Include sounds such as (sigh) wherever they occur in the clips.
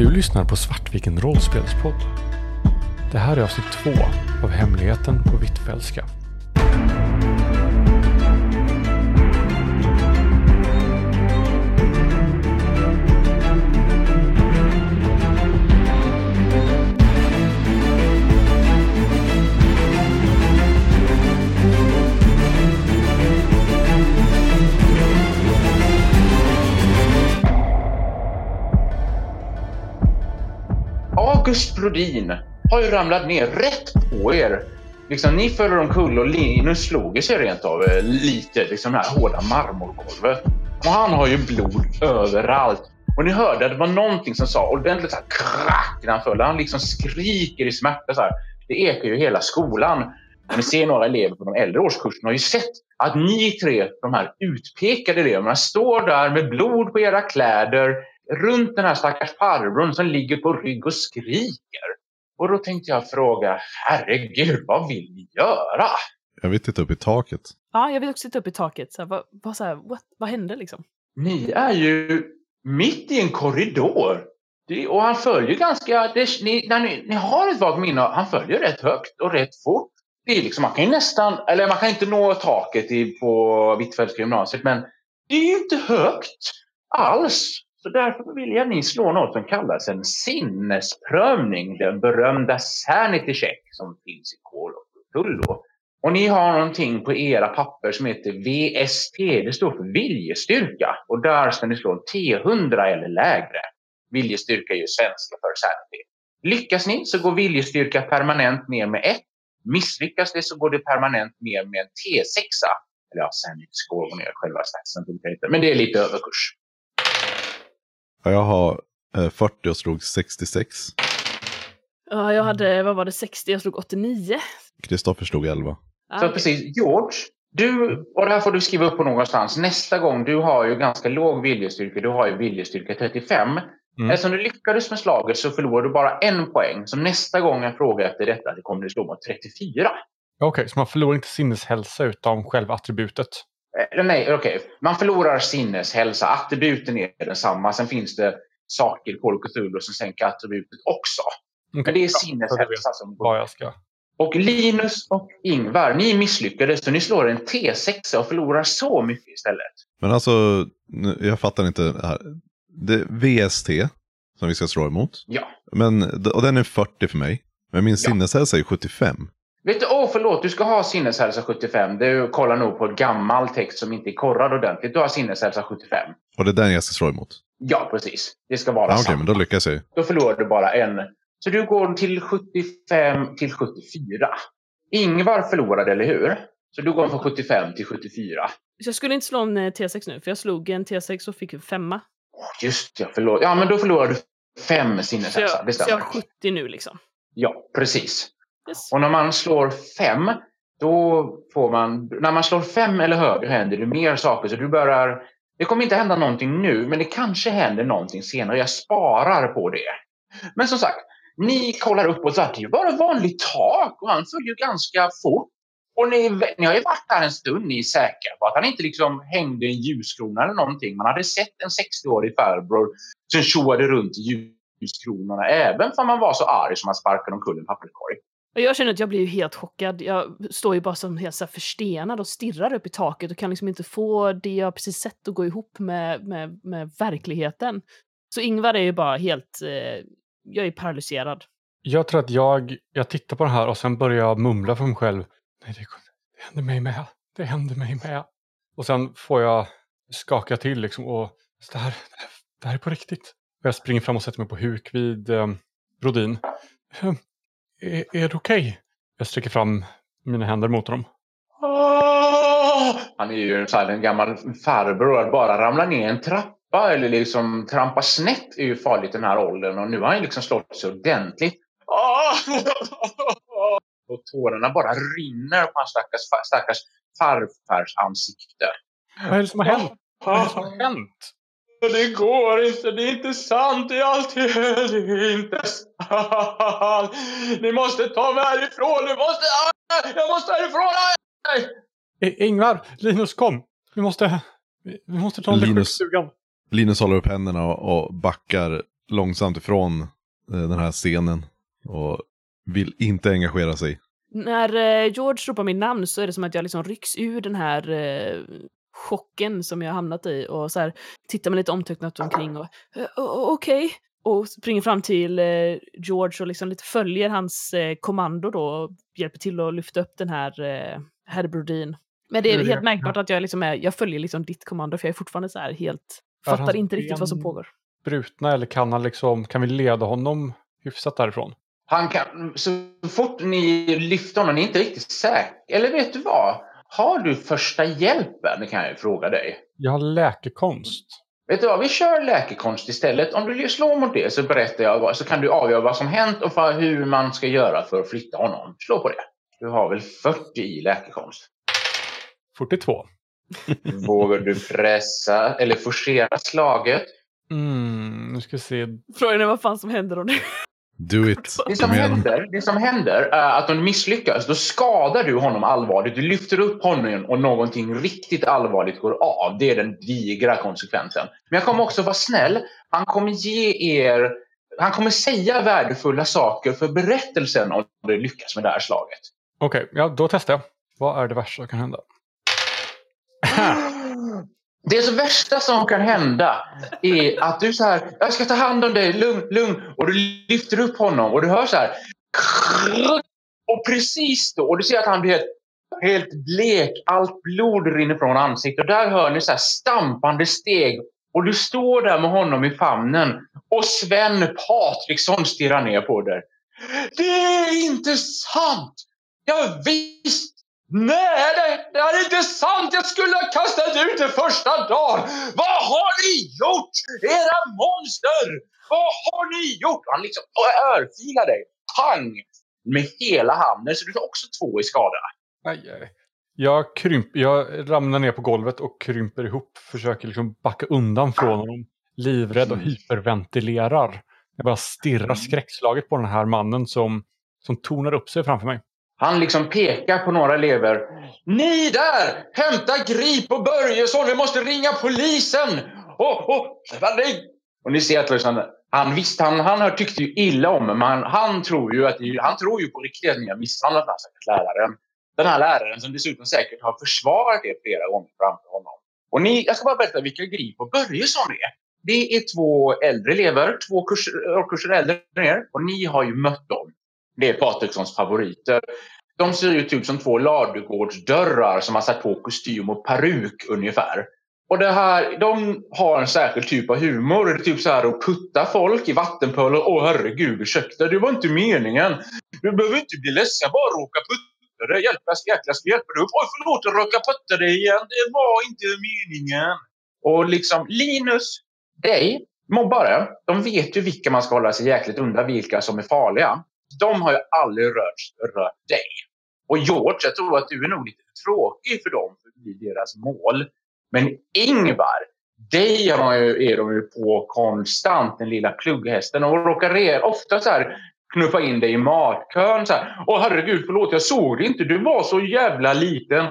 Du lyssnar på Svartviken rollspelspodd. Det här är avsnitt två av Hemligheten på Hvitfeldtska. Marcus Brodin har ju ramlat ner rätt på er. Liksom, ni föll omkull och Linus slog sig rent av eh, lite, liksom det här hårda marmorgolvet. Och han har ju blod överallt. Och ni hörde att det var någonting som sa ordentligt så här krack när han föll. Han liksom skriker i smärta. Så här. Det ekar ju hela skolan. Och ni ser några elever på de äldre årskurserna har ju sett att ni tre, de här utpekade eleverna, står där med blod på era kläder runt den här stackars farbrorn som ligger på rygg och skriker. Och då tänkte jag fråga, herregud, vad vill ni göra? Jag vill titta upp i taket. Ja, jag vill också titta upp i taket. Så här, vad, vad, så här, what, vad hände liksom? Ni är ju mitt i en korridor. Det, och han följer ganska... Det, ni, när ni, ni har ett vagt minne, han följer rätt högt och rätt fort. Det är liksom, man kan ju nästan, eller man kan inte nå taket i, på Hvitfeldtska gymnasiet, men det är ju inte högt alls. Så därför vill jag att ni slår något som kallas en sinnesprövning, den berömda sanity check som finns i Kol och Cthulhu. Och ni har någonting på era papper som heter VST, det står för viljestyrka. Och där ska ni slå en T100 eller lägre. Viljestyrka är ju svenska för sanity. Lyckas ni så går viljestyrka permanent ner med 1. Misslyckas det så går det permanent ner med en T6. Eller ja, sanity score går ner, själva statsen inte. Men det är lite överkurs. Ja, Jag har eh, 40 och slog 66. Ja, jag hade, vad var det, 60, jag slog 89. Kristoffer slog 11. Ja, Så precis, George, du, och det här får du skriva upp på någonstans. Nästa gång, du har ju ganska låg viljestyrka, du har ju viljestyrka 35. Mm. Eftersom du lyckades med slaget så förlorar du bara en poäng. Så nästa gång jag frågar efter detta, det kommer du slå mot 34. Okej, så man förlorar inte sinneshälsa utan själva attributet. Eller nej, okej. Man förlorar sinneshälsa. Attributen är densamma. Sen finns det saker på Cthulhu som sänker attributet också. Men det är sinneshälsa som går Vad jag ska... Och Linus och Ingvar, ni misslyckades så ni slår en T6 och förlorar så mycket istället. Men alltså, jag fattar inte det här. Det är VST som vi ska slå emot. Ja. Men, och den är 40 för mig. Men min Ja. sinneshälsa är 75. Vet du, åh förlåt, du ska ha sinneshälsa 75. Du kollar nog på gammal text som inte är korrad ordentligt. Du har sinneshälsa 75. Och det är den jag ska slå emot. Ja, precis. Det ska vara Ja, Okej, samma. men då lyckas jag. Då förlorar du bara en. Så du går till 75 till 74. Ingvar förlorade, eller hur? Så du går från 75 till 74. Så jag skulle inte slå en eh, T6 nu, för jag slog en T6 och fick en femma. Just det, förlåt. Ja, men då förlorar du fem Så sinneshälsa. Det jag, så jag har 70 nu liksom. Ja, precis. Yes. Och när man slår fem, då får man... När man slår fem eller högre händer det mer saker. Så du börjar... Det kommer inte hända någonting nu, men det kanske händer någonting senare. Jag sparar på det. Men som sagt, ni kollar upp och så här, det är bara vanligt tak och han följer ganska fort. Och ni, ni har ju varit här en stund, ni är säkra på att han inte liksom hängde i en ljuskrona eller någonting. Man hade sett en 60-årig farbror som tjoade runt i ljuskronorna, även om man var så arg som man sparkade omkull en papperskorg. Och jag känner att jag blir ju helt chockad. Jag står ju bara som helt så förstenad och stirrar upp i taket och kan liksom inte få det jag precis sett att gå ihop med, med, med verkligheten. Så Ingvar är ju bara helt... Eh, jag är paralyserad. Jag tror att jag, jag tittar på det här och sen börjar jag mumla för mig själv. Nej, det, det händer mig med. Det händer mig med. Och sen får jag skaka till liksom och det här, det här är på riktigt. Och jag springer fram och sätter mig på huk vid eh, Brodin. Är, är det okej? Jag sträcker fram mina händer mot honom. Åh! Han är ju här, en gammal farbror att bara ramla ner en trappa eller liksom trampa snett är ju farligt i den här åldern och nu har han liksom slått sig ordentligt. Åh! (laughs) Och tårarna bara rinner på hans stackars, stackars farfars ansikte. Vad är det som har hänt? Vad är det som har hänt? Det går inte, det är inte sant, det är alltid (laughs) det är inte sant. Ni måste ta mig härifrån, ni måste, jag måste härifrån! Ingvar, Linus kom. Vi måste, vi måste ta Linus. Linus håller upp händerna och, och backar långsamt ifrån eh, den här scenen och vill inte engagera sig. När eh, George ropar mitt namn så är det som att jag liksom rycks ur den här eh, chocken som jag hamnat i och så här, tittar mig lite omtöcknat omkring och okej. Och springer fram till eh, George och liksom lite följer hans eh, kommando då och hjälper till att lyfta upp den här eh, herr Brodin. Men det är Hur helt är- märkbart att jag liksom är, jag följer liksom ditt kommando för jag är fortfarande så här helt, Är fattar inte riktigt vad som pågår. Brutna eller kan han liksom, kan vi leda honom hyfsat därifrån? Han kan, så fort ni lyfter honom, ni är inte riktigt säkra. Eller vet du vad? Har du första hjälpen kan jag fråga dig. Jag har läkekonst. Vet du vad, vi kör läkekonst istället. Om du slår mot det så berättar jag vad, så kan du avgöra vad som hänt och för hur man ska göra för att flytta honom. Slå på det. Du har väl 40 i läkekonst? 42. Vågar du pressa eller forcera slaget? Mm, nu ska vi se. Frågan är vad fan som händer om det. Do it. Det som, händer, det som händer är att om du misslyckas, då skadar du honom allvarligt. Du lyfter upp honom och någonting riktigt allvarligt går av. Det är den digra konsekvensen. Men jag kommer också vara snäll. Han kommer ge er... Han kommer säga värdefulla saker för berättelsen om du lyckas med det här slaget. Okej, ja då testar jag. Vad är det värsta som kan hända? (laughs) Det värsta som kan hända är att du så här, jag ska ta hand om dig, lugn, lugn. Och du lyfter upp honom och du hör så här. Och precis då, och du ser att han blir helt, helt blek, allt blod rinner från ansiktet. Och där hör ni så här stampande steg. Och du står där med honom i famnen. Och Sven Patriksson stirrar ner på dig. Det är inte sant! Jag visst Nej, det, det är inte sant! Jag skulle ha kastat ut det första dagen! Vad har ni gjort? Era monster! Vad har ni gjort? Han liksom örfilar dig. Pang! Med hela handen, så du får också två i skada. Aj, aj. Jag, krymp, jag ramlar ner på golvet och krymper ihop. Försöker liksom backa undan från honom. Livrädd och hyperventilerar. Jag bara stirrar skräckslaget på den här mannen som, som tonar upp sig framför mig. Han liksom pekar på några elever. Ni där! Hämta Grip och Börjesson! Vi måste ringa polisen! Och, oh, och ni ser att liksom, han visst, han, han tyckte ju illa om men han, han tror ju att han tror ju på riktigt att ni har misshandlat alltså, den här stackars läraren. Den här läraren som dessutom säkert har försvarat er flera gånger framför honom. Och ni, jag ska bara berätta vilka Grip och Börjesson är. Det är två äldre elever, två kurser, årskurser äldre än er. Och ni har ju mött dem. Det är Patrikssons favoriter. De ser ut typ som två ladugårdsdörrar som har satt på kostym och peruk ungefär. Och det här, de har en särskild typ av humor. Det är typ så här att putta folk i vattenpölar. Åh herregud, ursäkta, det var inte meningen. Du behöver inte bli ledsen, bara råka putta dig. Hjälp, jäkla ska hjälpa dig upp. Oj, förlåt, jag råkade putta dig igen. Det var inte meningen. Och liksom Linus, dig, mobbare, de vet ju vilka man ska hålla sig jäkligt undan, vilka som är farliga. De har ju aldrig rört, rört dig. Och George, jag tror att du är nog lite tråkig för dem, för det bli deras mål. Men Ingvar, dig är de ju på konstant, den lilla plugghästen. Och råkar ofta så här knuffa in dig i matkön. Så här, Åh herregud, förlåt, jag såg det inte. Du var så jävla liten.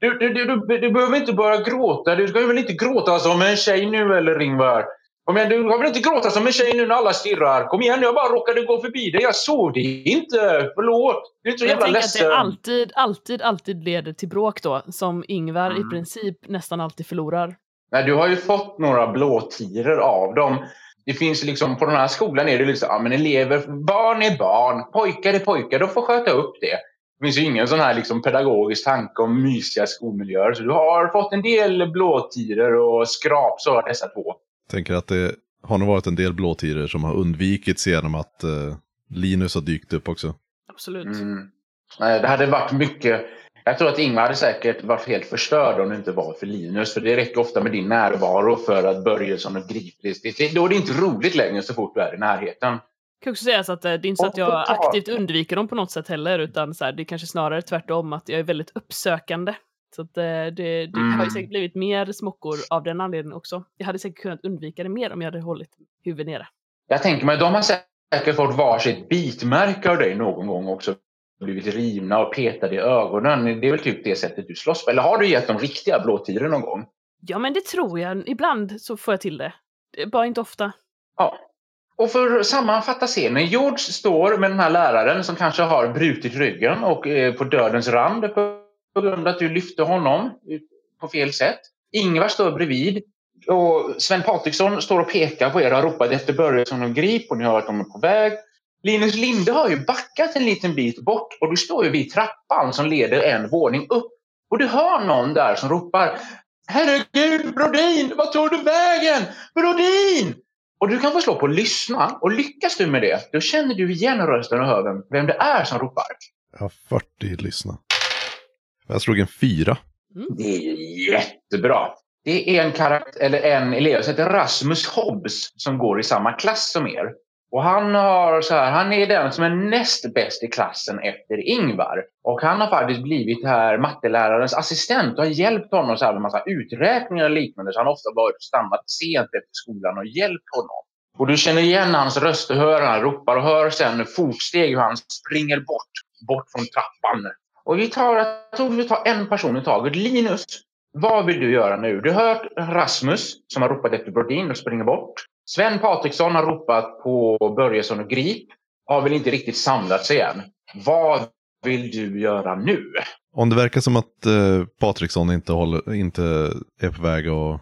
Du, du, du, du, du behöver inte börja gråta. Du ska väl inte gråta som en tjej nu eller Ingvar? Kom igen, du ska väl inte gråta som en tjej nu när alla stirrar? Kom igen, jag bara råkade gå förbi dig. Jag såg det inte. Förlåt. Du är så Jag jävla tänker att ledsen. det alltid, alltid, alltid leder till bråk då, som Ingvar Mm. i princip nästan alltid förlorar. Nej, du har ju fått några blåtiror av dem. Det finns liksom, på den här skolan är det liksom, ja men elever, barn är barn, pojkar är pojkar, de får sköta upp det. Det finns ju ingen sån här liksom pedagogisk tanke om mysiga skolmiljöer. Så du har fått en del blåtiror och skrapsår av dessa två. Tänker att det har nog varit en del blåtiror som har undvikits genom att eh, Linus har dykt upp också. Absolut. Mm. Nej, Det hade varit mycket... Jag tror att Ingvar hade säkert varit helt förstörd om det inte var för Linus. För det räcker ofta med din närvaro för att Börjesson och Grip... det- det- Då är det inte roligt längre så fort du är i närheten. kan också säga så att eh, det är inte så att jag aktivt undviker dem på något sätt heller, utan så här, det är kanske snarare tvärtom att jag är väldigt uppsökande. Så att eh, det, det har Mm. ju säkert blivit mer smockor av den anledningen också. Jag hade säkert kunnat undvika det mer om jag hade hållit huvudet nere. Jag tänker mig, de har säkert fått varsitt bitmärke av dig någon gång också. Blivit rivna och petade i ögonen. Det är väl typ det sättet du slåss på. Eller har du gett dem riktiga blåtiror någon gång? Ja, men det tror jag. Ibland så får jag till det. Det Bara inte ofta. Ja. Och för att sammanfatta scenen. George står med den här läraren som kanske har brutit ryggen och är på dödens rand på på grund av att du lyfte honom på fel sätt. Ingvar står bredvid och Sven Patriksson står och pekar på er och har ropat efter Börjesson och Grip och ni har att de är på väg. Linus Linde har ju backat en liten bit bort och du står ju vid trappan som leder en våning upp. Och du hör någon där som ropar Herregud Brodin, vad tog du vägen? Brodin! Och du kan få slå på lyssna och lyckas du med det, då känner du igen rösten och hör vem, vem det är som ropar. Jag har 40 lyssna. Jag slog en fyra. Det är jättebra. Det är en, karaktär, eller en elev som heter Rasmus Hobbs som går i samma klass som er. Och han, har så här, han är den som är näst bäst i klassen efter Ingvar. Och han har faktiskt blivit här mattelärarens assistent och har hjälpt honom så här med massa uträkningar och liknande. Så han har ofta varit stannat sent efter skolan och hjälpt honom. Och du känner igen hans röst och hör han ropar och hör sen fotsteg hur han springer bort, bort från trappan. Och vi tar, jag tror vi tar en person i taget. Linus, vad vill du göra nu? Du har hört Rasmus som har ropat efter Brodin och springer bort. Sven Patriksson har ropat på Börjesson och Grip. Har väl inte riktigt samlat sig än. Vad vill du göra nu? Om det verkar som att eh, Patriksson inte, håller, inte är på väg att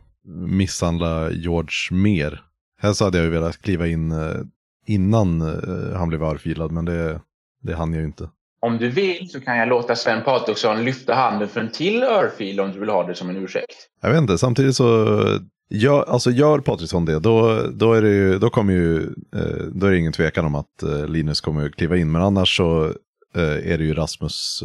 misshandla George mer. Här så hade jag ju velat kliva in eh, innan eh, han blev örfilad, men det, det hann jag ju inte. Om du vill så kan jag låta Sven Patriksson lyfta handen för en till örfil om du vill ha det som en ursäkt. Jag vet inte, samtidigt så Gör, alltså gör Patriksson det, då, då, är det ju, då, kommer ju, eh, då är det ingen tvekan om att eh, Linus kommer att kliva in. Men annars så eh, är det ju Rasmus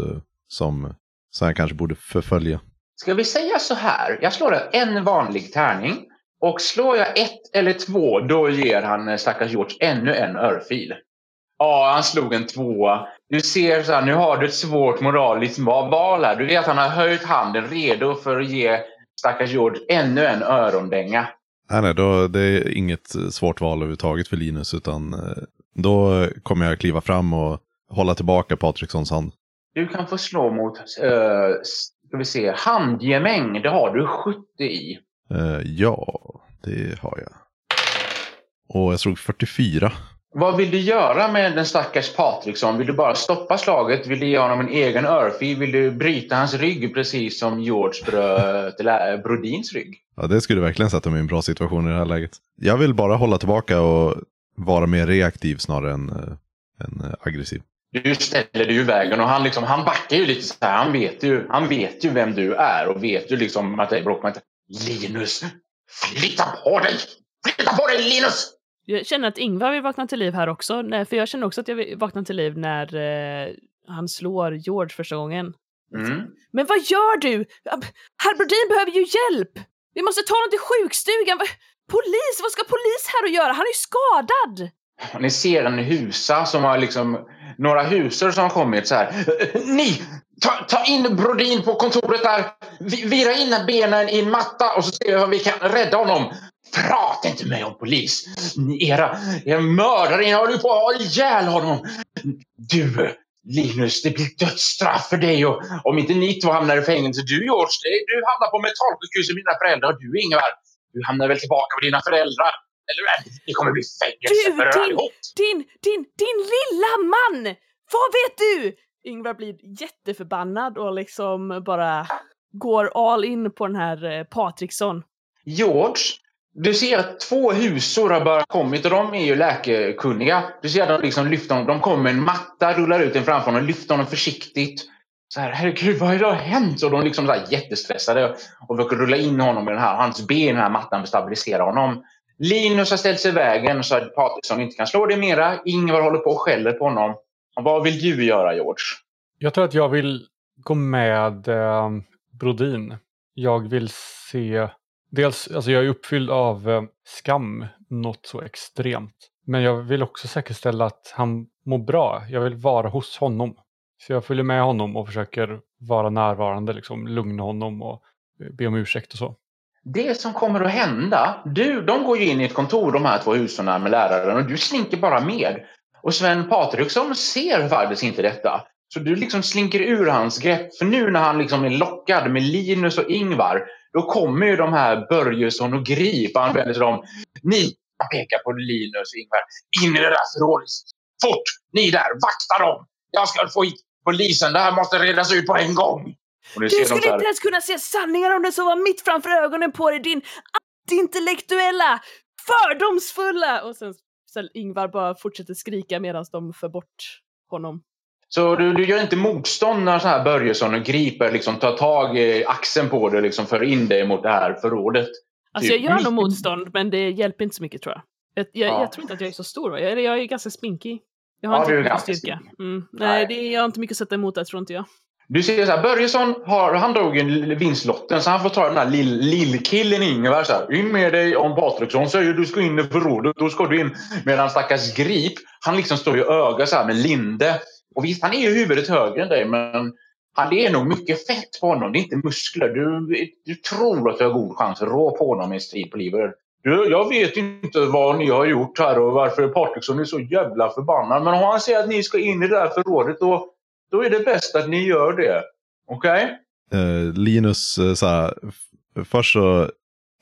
som, som jag kanske borde förfölja. Ska vi säga så här, jag slår en vanlig tärning. Och slår jag ett eller två, då ger han stackars George ännu en örfil. Ja, han slog en tvåa. Du ser så här, nu har du ett svårt moraliskt val här. Du vet att han har höjt handen redo för att ge stackars George ännu en örondänga. Nej, nej, då, det är inget svårt val överhuvudtaget för Linus, utan eh, då kommer jag kliva fram och hålla tillbaka Patrikssons hand. Du kan få slå mot, uh, ska vi se, handgemäng. Det har du 70 i. Uh, ja, det har jag. Och jag slog 44. Vad vill du göra med den stackars Patriksson? Vill du bara stoppa slaget? Vill du ge honom en egen örfil? Vill du bryta hans rygg precis som George bröt (laughs) Brodins rygg? Ja, det skulle verkligen sätta mig i en bra situation i det här läget. Jag vill bara hålla tillbaka och vara mer reaktiv snarare än, äh, än aggressiv. Du ställer dig i vägen och han, liksom, han backar ju lite så här. Han vet ju, han vet ju vem du är och vet ju liksom att det är Brockman. Linus, flytta på dig! Flytta på dig Linus! Jag känner att Ingvar vill vakna till liv här också, för jag känner också att jag vill vakna till liv när eh, han slår George första gången. Mm. Men vad gör du? Herr Brodin behöver ju hjälp! Vi måste ta honom till sjukstugan! Polis! Vad ska polis här att göra? Han är ju skadad! Ni ser en husa som har liksom några husor som har kommit så här. Ni! Ta, ta in Brodin på kontoret där! Vira in benen i en matta och så ser vi om vi kan rädda honom. Prata inte med mig om polis! Era, era mördare, ni håller på att ha ihjäl honom! Du, Linus, det blir dödsstraff för dig och om inte ni två hamnar i fängelse, du George, du hamnar på mentalsjukhus med dina föräldrar och du Ingvar, du hamnar väl tillbaka med dina föräldrar? Eller hur? Det kommer bli fängelse för er allihop! Din, din, din lilla man! Vad vet du? Ingvar blir jätteförbannad och liksom bara går all in på den här eh, Patriksson. George, du ser att två husor har bara kommit och de är ju läkekunniga. Du ser att de liksom lyfter honom. De kommer med en matta, rullar ut den framför honom, lyfter honom försiktigt. Så här, herregud, vad har hänt? Och de är liksom så här jättestressade och försöker rulla in honom i den här, hans ben i den här mattan för att stabilisera honom. Linus har ställt sig i vägen så att Patriksson inte kan slå det mera. Ingvar håller på och skäller på honom. Vad vill du göra, George? Jag tror att jag vill gå med eh, Brodin. Jag vill se Dels, alltså jag är uppfylld av eh, skam något så extremt. Men jag vill också säkerställa att han mår bra. Jag vill vara hos honom. Så jag följer med honom och försöker vara närvarande, liksom, lugna honom och eh, be om ursäkt och så. Det som kommer att hända, du, de går ju in i ett kontor de här två husen med läraren och du slinker bara med. Och Sven Patriksson ser faktiskt inte detta. Så du liksom slinker ur hans grepp. För nu när han liksom är lockad med Linus och Ingvar då kommer ju de här Börjesson och Grip och han vänder sig om. Ni, Han pekar på Linus och Ingvar. In i det där förrådet! Fort! Ni där, vakta dem! Jag ska få hit polisen. Det här måste redas ut på en gång. Du skulle inte ens kunna se sanningen om det så var mitt framför ögonen på dig, din antiintellektuella, fördomsfulla... Och sen så Ingvar bara fortsätter skrika medan de för bort honom. Så du, du gör inte motstånd när så här Börjesson och griper, liksom, tar tag i axeln på dig och liksom, för in dig mot det här förrådet? Alltså jag gör nog motstånd, men det hjälper inte så mycket tror jag. Jag, jag, ja. jag tror inte att jag är så stor, eller jag är ganska spinkig. Jag har ja, inte mycket styrka. Mm. Nej, det, jag har inte mycket att sätta emot där, tror inte jag. Du ser så här, Börjesson har, han drog en vinstlotten så han får ta den här lill, lillkillen Ingvar så här, In med dig om Patriksson säger du ska in i förrådet, då ska du in. Medan stackars Grip, han liksom står i öga så här med Linde. Och visst, han är ju huvudet högre än dig men han, det är nog mycket fett på honom, det är inte muskler. Du, du tror att du har god chans att rå på honom i en strid på livet. Du, jag vet inte vad ni har gjort här och varför Patriksson är så jävla förbannad. Men om han säger att ni ska in i det här förrådet då då är det bäst att ni gör det. Okej? Okay? Uh, eh, Linus, uh, så här, först så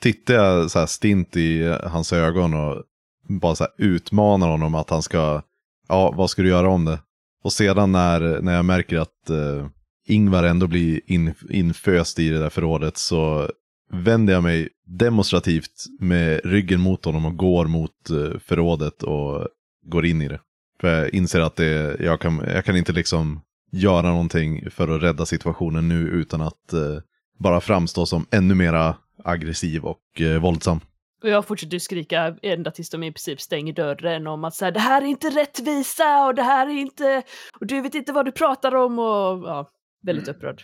tittar jag så här stint i hans ögon och bara så här utmanar honom att han ska, ja vad ska du göra om det? Och sedan när, när jag märker att eh, Ingvar ändå blir in, inföst i det där förrådet så vänder jag mig demonstrativt med ryggen mot honom och går mot eh, förrådet och går in i det. För jag inser att det, jag, kan, jag kan inte liksom göra någonting för att rädda situationen nu utan att eh, bara framstå som ännu mera aggressiv och eh, våldsam. Och jag fortsätter skrika ända tills de i princip stänger dörren om att så här, det här är inte rättvisa och det här är inte, och du vet inte vad du pratar om och ja, väldigt mm. upprörd.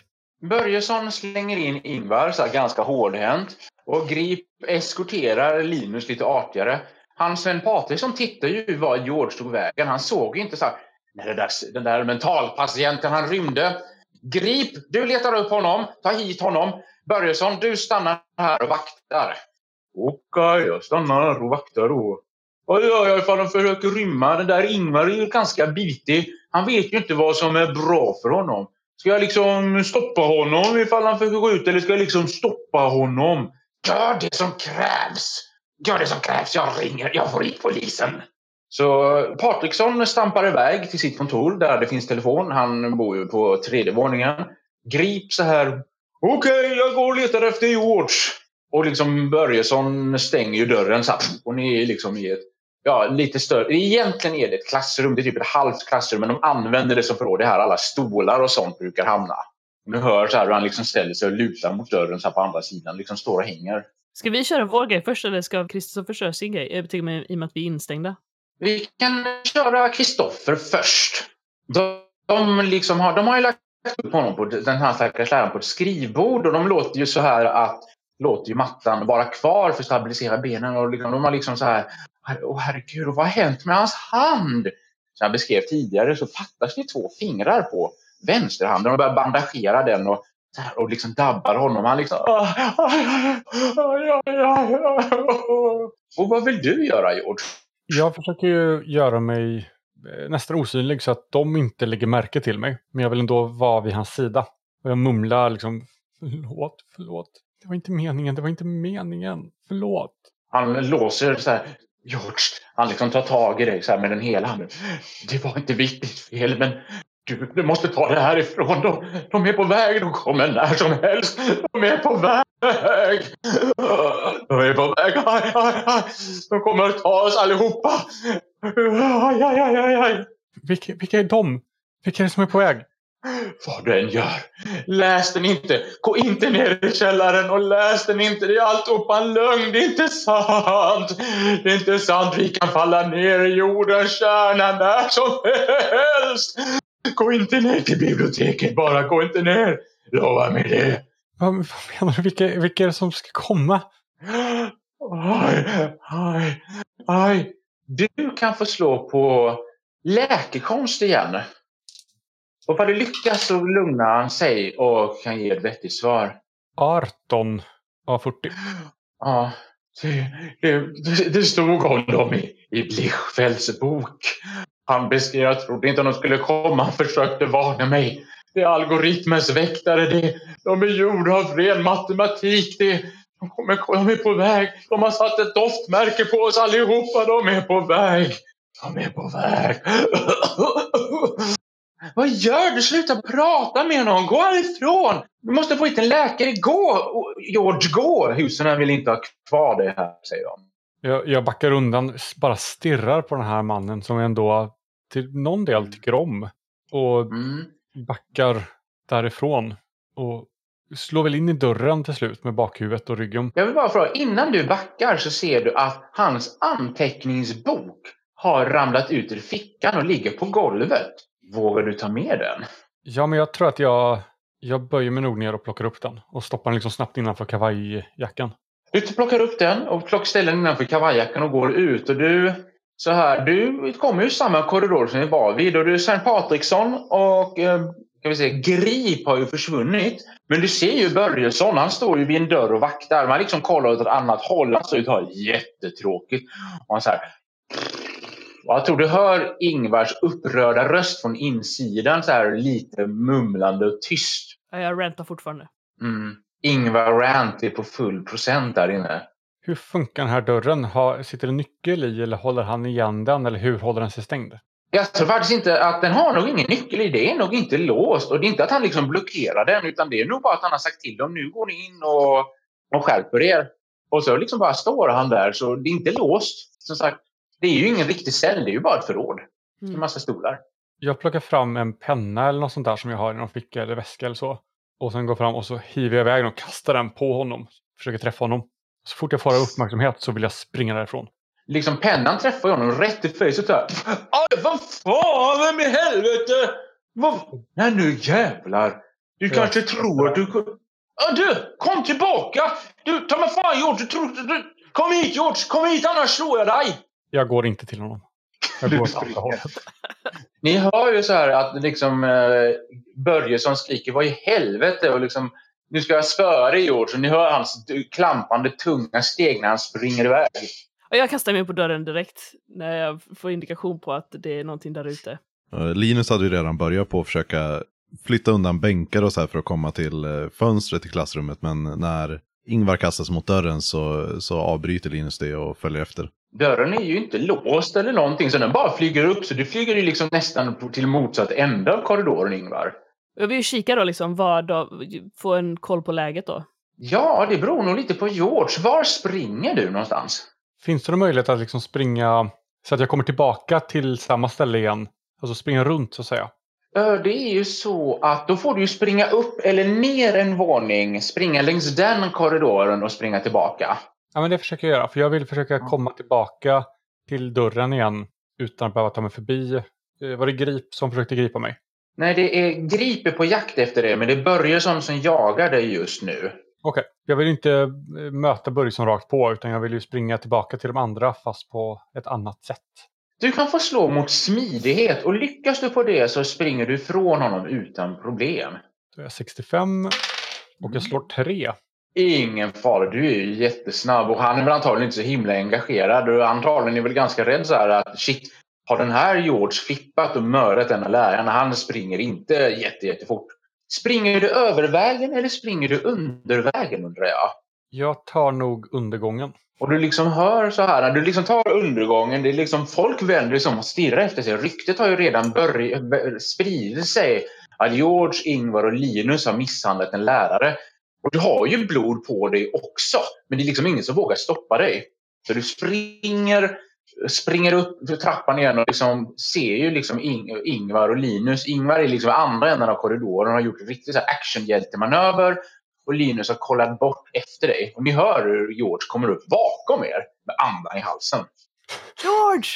Börjesson slänger in Ingvar så här, ganska hårdhänt och Grip eskorterar Linus lite artigare. Han Sven Patriksson tittar ju var George tog vägen. Han såg inte så här, när det där, den där mentalpatienten han rymde. Grip, du letar upp honom, ta hit honom. Börjesson, du stannar här och vaktar. Okej, jag stannar här och vaktar då. Vad gör jag ifall de försöker rymma? Den där Ingvar är ju ganska bitig. Han vet ju inte vad som är bra för honom. Ska jag liksom stoppa honom ifall han försöker gå ut eller ska jag liksom stoppa honom? Gör det som krävs! Gör det som krävs, jag ringer, jag får hit polisen. Så Patriksson stampar iväg till sitt kontor där det finns telefon. Han bor ju på tredje våningen. Grip så här. Okej, okay, jag går och letar efter George. Och liksom Börjesson stänger ju dörren så här, och ni är liksom i ett ja, lite större. Egentligen är det ett klassrum. Det är typ ett halvt klassrum men de använder det som förråd. Det är här alla stolar och sånt brukar hamna. Du hör så här hur han liksom ställer sig och lutar mot dörren så på andra sidan. Liksom står och hänger. Ska vi köra vår grej först eller ska Kristoffer köra sin grej? Jag tycker med, I och med att vi är instängda. Vi kan köra Kristoffer först. De, de, liksom har, de har ju lagt upp honom på den här stackars läraren på ett skrivbord och de låter ju så här att låter ju mattan vara kvar för att stabilisera benen och liksom, de har liksom så här Åh herregud, vad har hänt med hans hand? Som jag beskrev tidigare så fattas det två fingrar på vänsterhanden De börjar bandagera den och, och liksom dabbar honom. Han liksom... Och vad vill du göra George? Jag försöker ju göra mig eh, nästan osynlig så att de inte lägger märke till mig. Men jag vill ändå vara vid hans sida. Och jag mumlar liksom förlåt, förlåt. Det var inte meningen, det var inte meningen. Förlåt. Han låser så här. George, han liksom tar tag i dig så här med den hela handen. Det var inte viktigt fel, men du, du måste ta det härifrån. De, de är på väg, de kommer när som helst. De är på väg! De är på väg! Aj, aj, aj. De kommer att ta oss allihopa! Aj, aj, aj, aj. Vilka, vilka är de? Vilka är det som är på väg? Vad du än gör, läs den inte. Gå inte ner i källaren och läs den inte. Det är alltihopa en lögn. Det är inte sant. Det är inte sant. Vi kan falla ner i jordens kärna när som helst. Gå inte ner till biblioteket bara. Gå inte ner. Lova mig det. Vad, vad menar du? Vilka, vilka är det som ska komma? Aj, aj, aj. Du kan få slå på läkekonst igen. Och för du lyckas så lugnar han sig och kan ge ett vettigt svar. 18 av 40. Ja, det, det, det stod om dem i, i Blichfeldts bok. Han beskrev, jag trodde inte de skulle komma, han försökte varna mig. Det är algoritmens väktare. Det, de är gjorda av ren matematik. Det, De kommer, de är på väg. De har satt ett doftmärke på oss allihopa. De är på väg. De är på väg. Vad gör du? Sluta prata med någon. Gå härifrån. Du måste få hit en läkare. Gå! George, gå! Husen vill inte ha kvar det här, säger de. Jag, jag backar undan, bara stirrar på den här mannen som jag ändå till någon del tycker om. Och Mm. backar därifrån. Och slår väl in i dörren till slut med bakhuvudet och ryggen. Jag vill bara fråga, innan du backar så ser du att hans anteckningsbok har ramlat ut ur fickan och ligger på golvet. Vågar du ta med den? Ja, men jag tror att jag, jag böjer mig nog ner och plockar upp den. Och stoppar den liksom snabbt innanför kavajjackan. Du plockar upp den och plockar ställer den innanför kavajjackan och går ut. Och du, så här, du kommer ju samma korridor som vi var vid. Och du Sven Patriksson och eh, kan vi säga, Grip har ju försvunnit. Men du ser ju Börjesson, han står ju vid en dörr och vaktar. Man liksom kollar åt ett annat håll. Han ser ut att ha jättetråkigt. Och han så här, och jag tror du hör Ingvars upprörda röst från insidan så här lite mumlande och tyst. Ja, Jag rantar fortfarande. Mm. Ingvar Rant är på full procent där inne. Hur funkar den här dörren? Har, sitter det nyckel i eller håller han igen den? Eller hur håller den sig stängd? Jag tror faktiskt inte att den har nog ingen nyckel i. Det är nog inte låst. Och det är inte att han liksom blockerar den utan det är nog bara att han har sagt till dem nu går ni in och, och skärper er. Och så liksom bara står han där så det är inte låst. Som sagt, det är ju ingen riktig cell. Det är ju bara ett förråd. En Mm. massa stolar. Jag plockar fram en penna eller något sånt där som jag har i någon ficka eller väska eller så. Och sen går fram och så hiver jag iväg den och kastar den på honom. Försöker träffa honom. Så fort jag får uppmärksamhet så vill jag springa därifrån. Liksom pennan träffar ju honom rätt i där. Aj, vad fan, vem i helvete? Vad? Nej, nu jävlar. Du Ja. kanske tror att du... Ja, du, kom tillbaka! Du, ta mig fan George, du tror... Du, kom hit George, kom hit annars slår jag dig! Jag går inte till honom. Jag går åt andra hållet. (laughs) Ni hör ju så här att liksom eh, Börjesson skriker vad i helvete och liksom nu ska jag spöa dig George och ni hör hans klampande tunga steg när han springer iväg. Och jag kastar mig på dörren direkt när jag får indikation på att det är någonting där ute. Linus hade ju redan börjat på att försöka flytta undan bänkar och så här för att komma till eh, fönstret i klassrummet. Men när Ingvar kastas mot dörren så, så avbryter Linus det och följer efter. Dörren är ju inte låst eller någonting så den bara flyger upp så du flyger ju liksom nästan till motsatt ände av korridoren Ingvar. Jag vill ju kika då liksom vad då, få en koll på läget då. Ja, det beror nog lite på George. Var springer du någonstans? Finns det någon möjlighet att liksom springa så att jag kommer tillbaka till samma ställe igen? Alltså springa runt så att säga. Det är ju så att då får du ju springa upp eller ner en våning, springa längs den korridoren och springa tillbaka. Ja, men det försöker jag göra. För jag vill försöka komma tillbaka till dörren igen utan att behöva ta mig förbi. Eh, Var det Grip som försökte gripa mig? Nej, det är Gripe på jakt efter det, men det är Börjesson som jagar dig just nu. Okej, jag vill inte eh, möta Börjesson rakt på utan jag vill ju springa tillbaka till de andra fast på ett annat sätt. Du kan få slå mot smidighet och lyckas du på det så springer du ifrån honom utan problem. Då är jag 65 och jag slår 3. Ingen fara, du är ju jättesnabb och han är väl antagligen inte så himla engagerad och antagligen är väl ganska rädd så här att shit, har den här George flippat och mördat denna läraren? Han springer inte jätte, jättefort. Springer du över vägen eller springer du under vägen undrar jag? Jag tar nog undergången. Och du liksom hör så här, du liksom tar undergången, det är liksom folk vänder sig om och stirrar efter sig. Ryktet har ju redan börjat bör- spridit sig att George, Ingvar och Linus har misshandlat en lärare. Och du har ju blod på dig också, men det är liksom ingen som vågar stoppa dig. Så du springer, springer upp för trappan igen och liksom ser ju liksom Ing- Ingvar och Linus. Ingvar är liksom i andra änden av korridoren och har gjort en riktig actionhjältemanöver. Och Linus har kollat bort efter dig. Och ni hör hur George kommer upp bakom er med andan i halsen. George!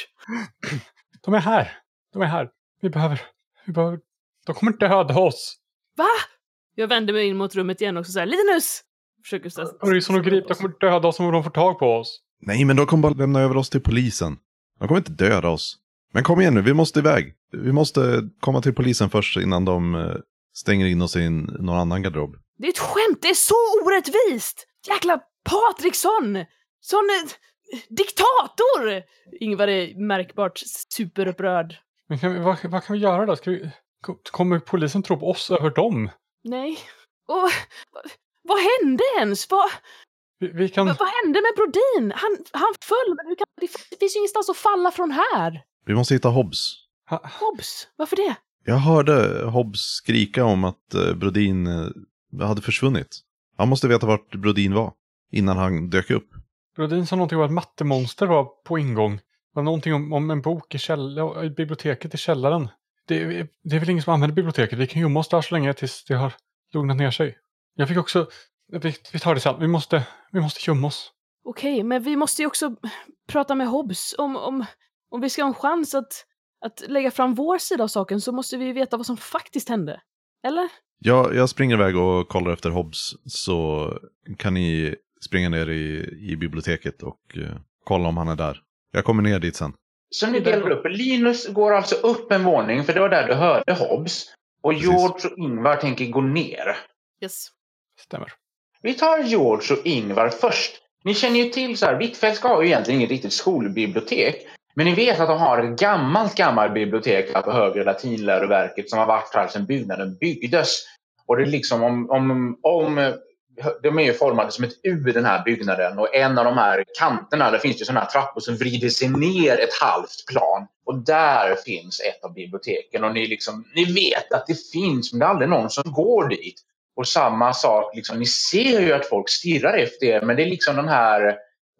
De är här! De är här! Vi behöver... Vi behöver... De kommer döda oss! Va? Jag vänder mig in mot rummet igen och så säger Linus! Försöker stä- Börjesson och Grip, de kommer döda oss om de får tag på oss. Nej, men de kommer bara lämna över oss till polisen. De kommer inte döda oss. Men kom igen nu, vi måste iväg. Vi måste komma till polisen först innan de eh, stänger in oss i någon annan garderob. Det är ett skämt! Det är så orättvist! Jäkla Patriksson! Sån eh, diktator! Ingvar är märkbart superupprörd. Men kan vi, vad, vad kan vi göra då? Ska vi, ko- kommer polisen tro på oss över dem? Nej. Och vad, hände ens? Vad, Vi, vi kan... Vad hände med Brodin? Han, han föll, men hur kan, det finns ju ingenstans att falla från här. Vi måste hitta Hobbs. Ha, Hobbs, varför det? Jag hörde Hobbs skrika om att eh, Brodin eh, hade försvunnit. Han måste veta vart Brodin var innan han dök upp. Brodin sa någonting om att mattemonster var på ingång. Det var någonting om, om en bok i, käll- i biblioteket i källaren. Det, det är väl ingen som använder biblioteket. Vi kan gömma oss där så länge tills det har lugnat ner sig. Jag fick också... Vi, vi tar det sen. Vi måste, vi måste gömma oss. Okej, men vi måste ju också prata med Hobbs. Om, om, om vi ska ha en chans att, att lägga fram vår sida av saken så måste vi ju veta vad som faktiskt hände. Eller? Jag, jag springer iväg och kollar efter Hobbs så kan ni springa ner i, i biblioteket och eh, kolla om han är där. Jag kommer ner dit sen. Så ni delar upp. Linus går alltså upp en våning, för det var där du hörde Hobbs. Och Precis. George och Ingvar tänker gå ner. Yes. Stämmer. Vi tar George och Ingvar först. Ni känner ju till så här, Hvitfeldtska har ju egentligen inget riktigt skolbibliotek. Men ni vet att de har ett gammalt, gammalt bibliotek här på Högre Latinläroverket som har varit här sedan byggnaden byggdes. Och det är liksom om, om, om de är ju formade som ett U den här byggnaden och en av de här kanterna där finns det sådana här trappor som vrider sig ner ett halvt plan. Och där finns ett av biblioteken och ni, liksom, ni vet att det finns men det är aldrig någon som går dit. Och samma sak, liksom, ni ser ju att folk stirrar efter er men det är liksom den här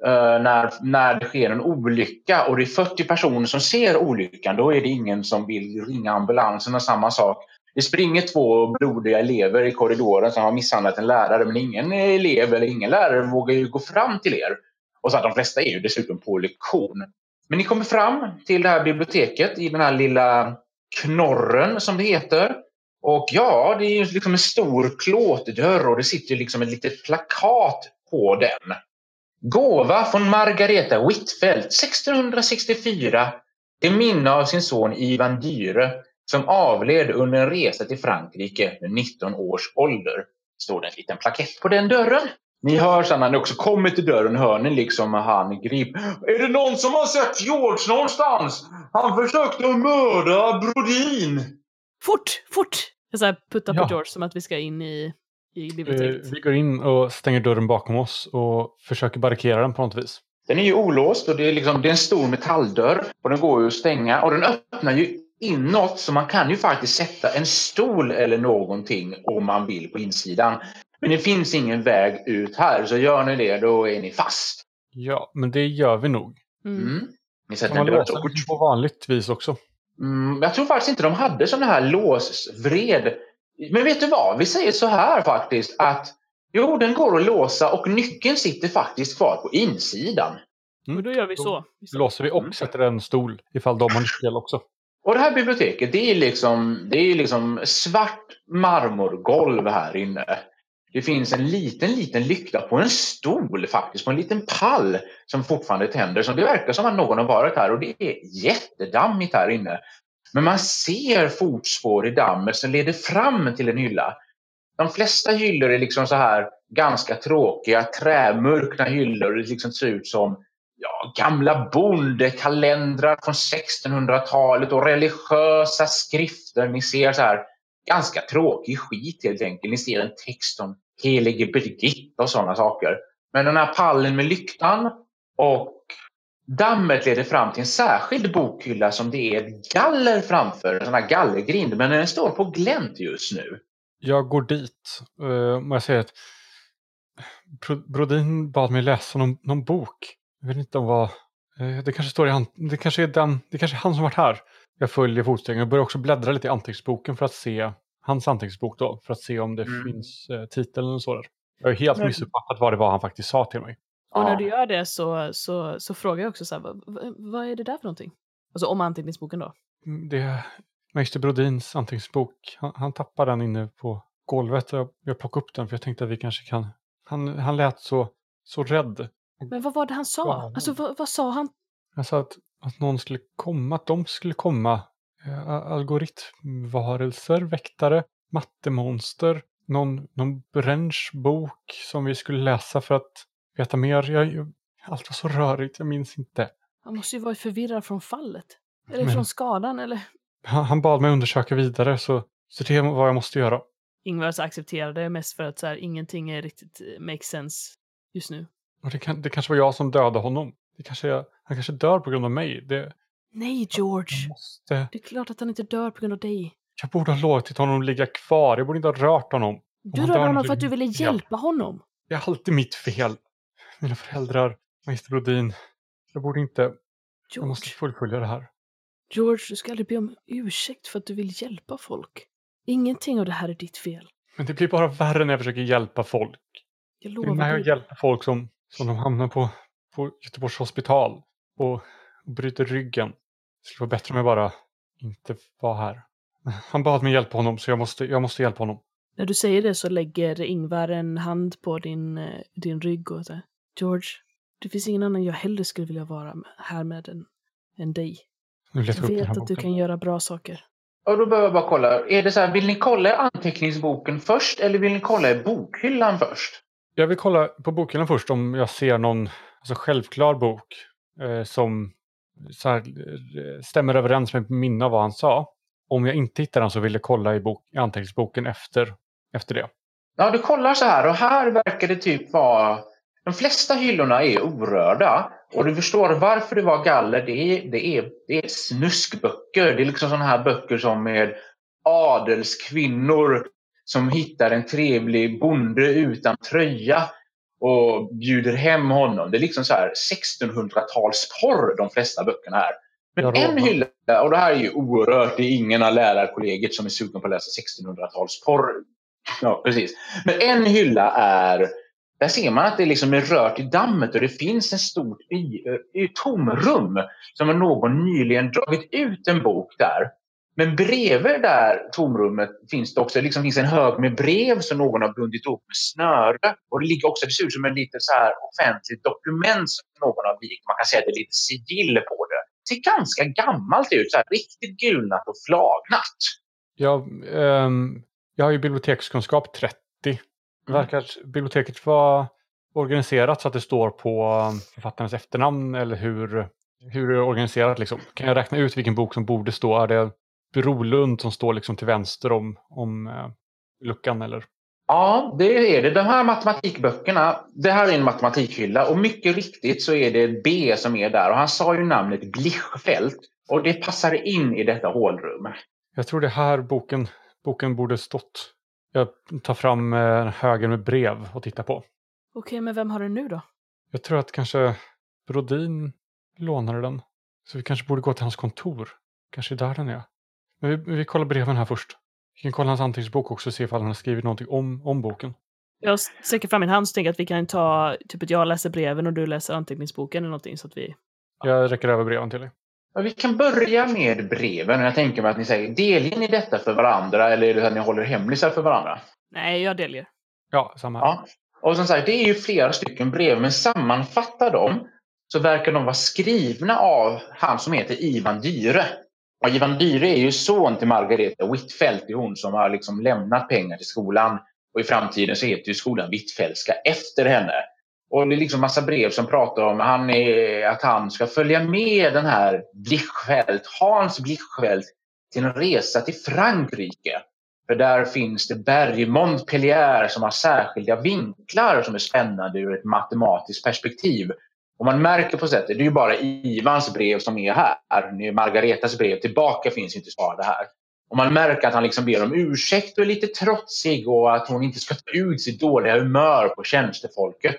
Uh, när, när det sker en olycka och det är 40 personer som ser olyckan då är det ingen som vill ringa ambulansen och samma sak. Det springer två blodiga elever i korridoren som har misshandlat en lärare men ingen elev eller ingen lärare vågar ju gå fram till er. Och så att de flesta är ju dessutom på lektion. Men ni kommer fram till det här biblioteket i den här lilla knorren som det heter. Och ja, det är ju liksom en stor klåtdörr och det sitter liksom ett litet plakat på den. Gåva från Margareta Whitfeldt 1664 till minne av sin son Ivan Dyre som avled under en resa till Frankrike med 19 års ålder. Står det en liten plakett på den dörren. Ni hör sen när ni också kommer till dörren hör ni liksom han grip. Är det någon som har sett George någonstans? Han försökte mörda Brodin. Fort, fort! Jag så här puttar på Ja. George som att vi ska in i, i Eh, biblioteket. vi går in och stänger dörren bakom oss och försöker barrikera den på något vis. Den är ju olåst och det är, liksom, det är en stor metalldörr och den går ju att stänga och den öppnar ju inåt så man kan ju faktiskt sätta en stol eller någonting om man vill på insidan. Men det finns ingen väg ut här så gör ni det då är ni fast. Ja, men det gör vi nog. Mm. Mm. Ni Kan man låsa på vanligt vis också? Mm, jag tror faktiskt inte de hade sådana här låsvred. Men vet du vad? Vi säger så här faktiskt att jo, den går att låsa och nyckeln sitter faktiskt kvar på insidan. Men då gör vi Då så. Så. låser vi och sätter en stol ifall de har nyckel också. Och det här biblioteket, det är liksom, det är liksom svart marmorgolv här inne. Det finns en liten, liten lykta på en stol faktiskt, på en liten pall som fortfarande tänder. Så det verkar som att någon har varit här och det är jättedammigt här inne. Men man ser fotspår i dammet som leder fram till en hylla. De flesta hyllor är liksom så här ganska tråkiga, trämurkna hyllor. Det liksom ser ut som ja, gamla bondekalendrar från 1600-talet och religiösa skrifter. Ni ser så här ganska tråkig skit helt enkelt. Ni ser en text om helige Birgitta och sådana saker. Men den här pallen med lyktan och dammet leder fram till en särskild bokhylla som det är ett galler framför, en sån här gallergrind, men den står på glänt just nu. Jag går dit eh, och jag säger att Brodin bad mig läsa någon, någon bok. Jag vet inte om vad... eh, det kanske står i han, det kanske är den, det kanske är han som varit här. Jag följer fotstegen och börjar också bläddra lite i anteckningsboken för att se hans anteckningsbok då. För att se om det Mm. finns uh, titeln och så där. Jag har helt missuppfattat vad det var han faktiskt sa till mig. Och när du gör det så, så, så frågar jag också så här, vad, vad, är det där för någonting? Alltså om anteckningsboken då. Mm, Det är Meister Brodins anteckningsbok. Han, han tappade den inne på golvet och jag, jag plockade upp den för jag tänkte att vi kanske kan... Han, han lät så, så rädd. Men vad var det han sa? Alltså vad, vad sa han? Han sa att, att någon skulle komma, att de skulle komma. Eh, algoritmvarelser, väktare, mattemonster, någon, någon branschbok som vi skulle läsa för att veta mer. Jag, jag, allt var så rörigt, jag minns inte. Han måste ju varit förvirrad från fallet. Eller Men- från skadan eller? Han, han bad mig undersöka vidare så, så det är vad jag måste göra. Ingvar så accepterade mest för att så här, ingenting är riktigt eh, make sense just nu. Och det, kan, det kanske var jag som dödade honom. Det kanske, han kanske dör på grund av mig. Det, Nej, George. jag, måste, Det är klart att han inte dör på grund av dig. jag borde ha låtit honom ligga kvar. Jag borde inte ha rört honom. Du rörde honom för att du ville hjälpa honom. Det är alltid mitt fel. Mina föräldrar, magister Brodin. Jag borde inte... Jag måste George, fullfölja det här. George, du ska aldrig be om ursäkt för att du vill hjälpa folk. Ingenting av det här är ditt fel. Men det blir bara värre när jag försöker hjälpa folk. Jag Det är lovar när jag hjälper folk som, som de hamnar på, på Göteborgs hospital och, och bryter ryggen. Det skulle vara bättre om jag bara inte var här. (laughs) Han bad mig hjälpa honom så jag måste, jag måste hjälpa honom. När du säger det så lägger Ingvar en hand på din, eh, din rygg och säger George, det finns ingen annan jag hellre skulle vilja vara här med än, än dig. Nu Jag jag vet att du boken. kan göra bra saker. Och då behöver jag bara kolla. Är det så här, vill ni kolla anteckningsboken först eller vill ni kolla i bokhyllan först? Jag vill kolla på bokhyllan först om jag ser någon alltså självklar bok eh, som så här, eh, stämmer överens med minne av vad han sa. Om jag inte hittar den så vill jag kolla i, bok, i anteckningsboken efter, efter det. Ja, du kollar så här och här verkar det typ vara... De flesta hyllorna är orörda. Och du förstår varför det var galler. Det är, det är, det är snuskböcker. Det är liksom sådana här böcker som med adelskvinnor som hittar en trevlig bonde utan tröja och bjuder hem honom. Det är liksom så här 1600-talsporr de flesta böckerna är. Men en hylla, och det här är ju oerhört, det är ingen av lärarkollegiet som är sugen på att läsa 1600-talsporr. Ja, precis. Men en hylla är, där ser man att det liksom är rört i dammet och det finns en stort i, i tomrum som någon nyligen dragit ut en bok där. Men bredvid där tomrummet finns det också liksom finns en hög med brev som någon har bundit upp med snöre. Och det ligger också, det ser ut som en liten så här offentligt dokument som någon har vikt. Man kan säga att det är lite sigill på det. Det ser ganska gammalt ut, så här, riktigt gulnat och flagnat. Jag, ehm, jag har ju bibliotekskunskap 30. Verkar biblioteket vara organiserat så att det står på um, författarens efternamn eller hur, hur det är organiserat? Liksom? Kan jag räkna ut vilken bok som borde stå? Är det Brolund som står liksom till vänster om, om eh, luckan? Eller? Ja, det är det. De här matematikböckerna, det här är en matematikhylla och mycket riktigt så är det B som är där och han sa ju namnet Blischfelt och det passar in i detta hålrum. Jag tror det är här boken, boken borde stått. Jag tar fram eh, högen med brev och tittar på. Okej, men vem har den nu då? Jag tror att kanske Brodin lånade den. Så vi kanske borde gå till hans kontor. Kanske är där den är. Men vi, vi kollar breven här först. Vi kan kolla hans anteckningsbok också och se ifall han har skrivit någonting om, om boken. Jag sträcker fram min hand och tänker att vi kan ta, typ att jag läser breven och du läser anteckningsboken eller någonting så att vi... Jag räcker över breven till dig. Ja, vi kan börja med breven. Jag tänker mig att ni säger, delar ni detta för varandra eller är det så att ni håller hemlisar för varandra? Nej, jag delger. Ja, samma här. Ja. Och som sagt, det är ju flera stycken brev, men sammanfattar dem så verkar de vara skrivna av han som heter Ivan Dyre. Ja, Ivan Dyre är ju son till Margareta Whitfeldt. det är hon som har liksom lämnat pengar till skolan. Och i framtiden så heter ju skolan Hvitfeldtska efter henne. Och det är liksom massa brev som pratar om han är, att han ska följa med den här Blichfeldt, Hans Blichfeldt till en resa till Frankrike. För där finns det berg i Montpellier som har särskilda vinklar som är spännande ur ett matematiskt perspektiv. Och man märker på sättet, det är ju bara Ivans brev som är här. Margaretas brev tillbaka finns inte svarade här. Och man märker att han liksom ber om ursäkt och är lite trotsig och att hon inte ska ta ut sitt dåliga humör på tjänstefolket.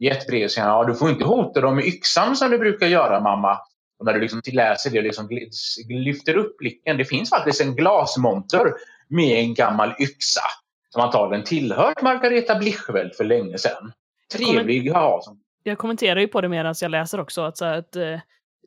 I ett brev säger han, ja, du får inte hota dem med yxan som du brukar göra mamma. Och när du liksom läser det och liksom lyfter upp blicken, det finns faktiskt en glasmonter med en gammal yxa som antagligen tillhört Margareta Blichfeldt för länge sedan. Trevlig att ha. som- Jag kommenterar ju på det medan jag läser också att, så här, att uh,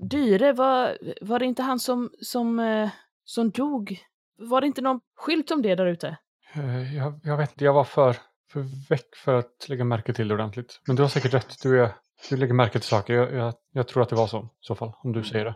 Dyre, var, var det inte han som, som, eh, som dog? Var det inte någon skylt om det där ute? Eh, Jag, jag vet inte, jag var för, för väck för att lägga märke till det ordentligt. Men du har säkert rätt, du, är, du lägger märke till saker. Jag, jag, jag tror att det var så, i så fall, om du säger det.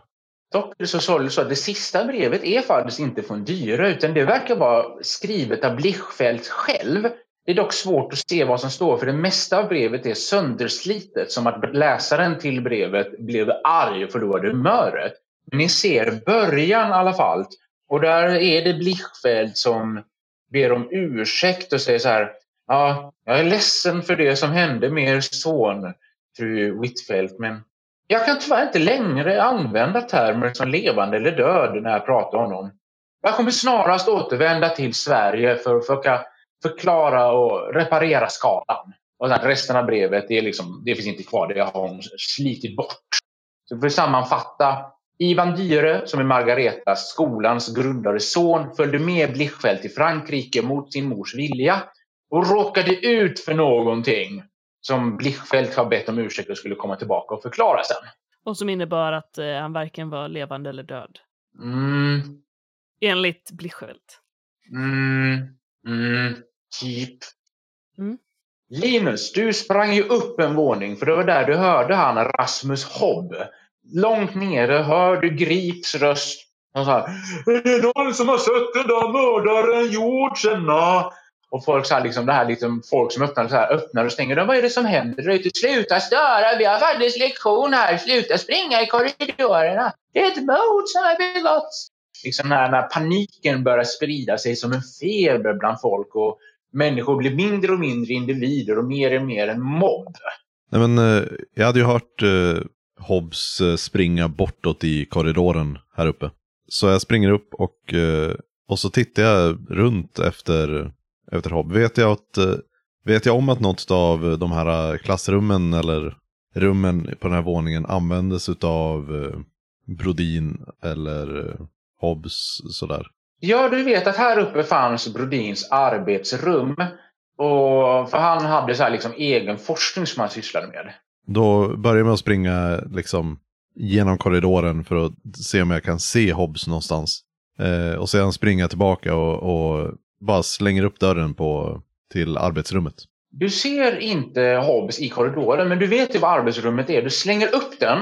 Dock så sorgligt så att det sista brevet är faktiskt inte från Dyre utan det verkar vara skrivet av Blichfeldt själv. Det är dock svårt att se vad som står för det mesta av brevet är sönderslitet som att läsaren till brevet blev arg och förlorade humöret. Men ni ser början i alla fall och där är det Blichfeldt som ber om ursäkt och säger så här Ja, jag är ledsen för det som hände med er son, fru Whitfeldt, men jag kan tyvärr inte längre använda termer som levande eller död när jag pratar om honom. Jag kommer snarast återvända till Sverige för att försöka förklara och reparera skadan. Och sen resten av brevet, det, är liksom, det finns inte kvar. Det har hon slitit bort. Så för att sammanfatta. Ivan Dyre, som är Margaretas, skolans grundare son, följde med Blichfeldt till Frankrike mot sin mors vilja och råkade ut för någonting som Blichfeldt har bett om ursäkt och skulle komma tillbaka och förklara sen. Och som innebar att eh, han varken var levande eller död. Mm, Enligt Blichfeldt. mm, mm, typ. Mm. Linus, du sprang ju upp en våning för det var där du hörde han Rasmus Hobb. Långt nere hör du Grips röst. Han sa Är det någon som har sett den där mördaren Jordsen? Och folk sa liksom det här liksom, folk som öppnar, så här, öppnar och stänger. Vad är det som händer? Sluta störa, vi har faktiskt lektion här. Sluta springa i korridorerna. Det är ett mord som har begåtts. Liksom när, när paniken börjar sprida sig som en feber bland folk och människor blir mindre och mindre individer och mer och mer en mobb. Nej, men, eh, jag hade ju hört eh, Hobbs eh, springa bortåt i korridoren här uppe. Så jag springer upp och, eh, och så tittar jag runt efter, efter Hobb. Vet jag, att, eh, vet jag om att något av de här eh, klassrummen eller rummen på den här våningen användes av eh, Brodin eller eh, Hobbs sådär? Ja, du vet att här uppe fanns Brodins arbetsrum. Och han hade så här liksom egen forskning som han sysslade med. Då börjar jag med att springa liksom genom korridoren för att se om jag kan se Hobbs någonstans. Eh, och sedan springa tillbaka och, och bara slänger upp dörren på, till arbetsrummet. Du ser inte Hobbs i korridoren, men du vet ju vad arbetsrummet är. Du slänger upp den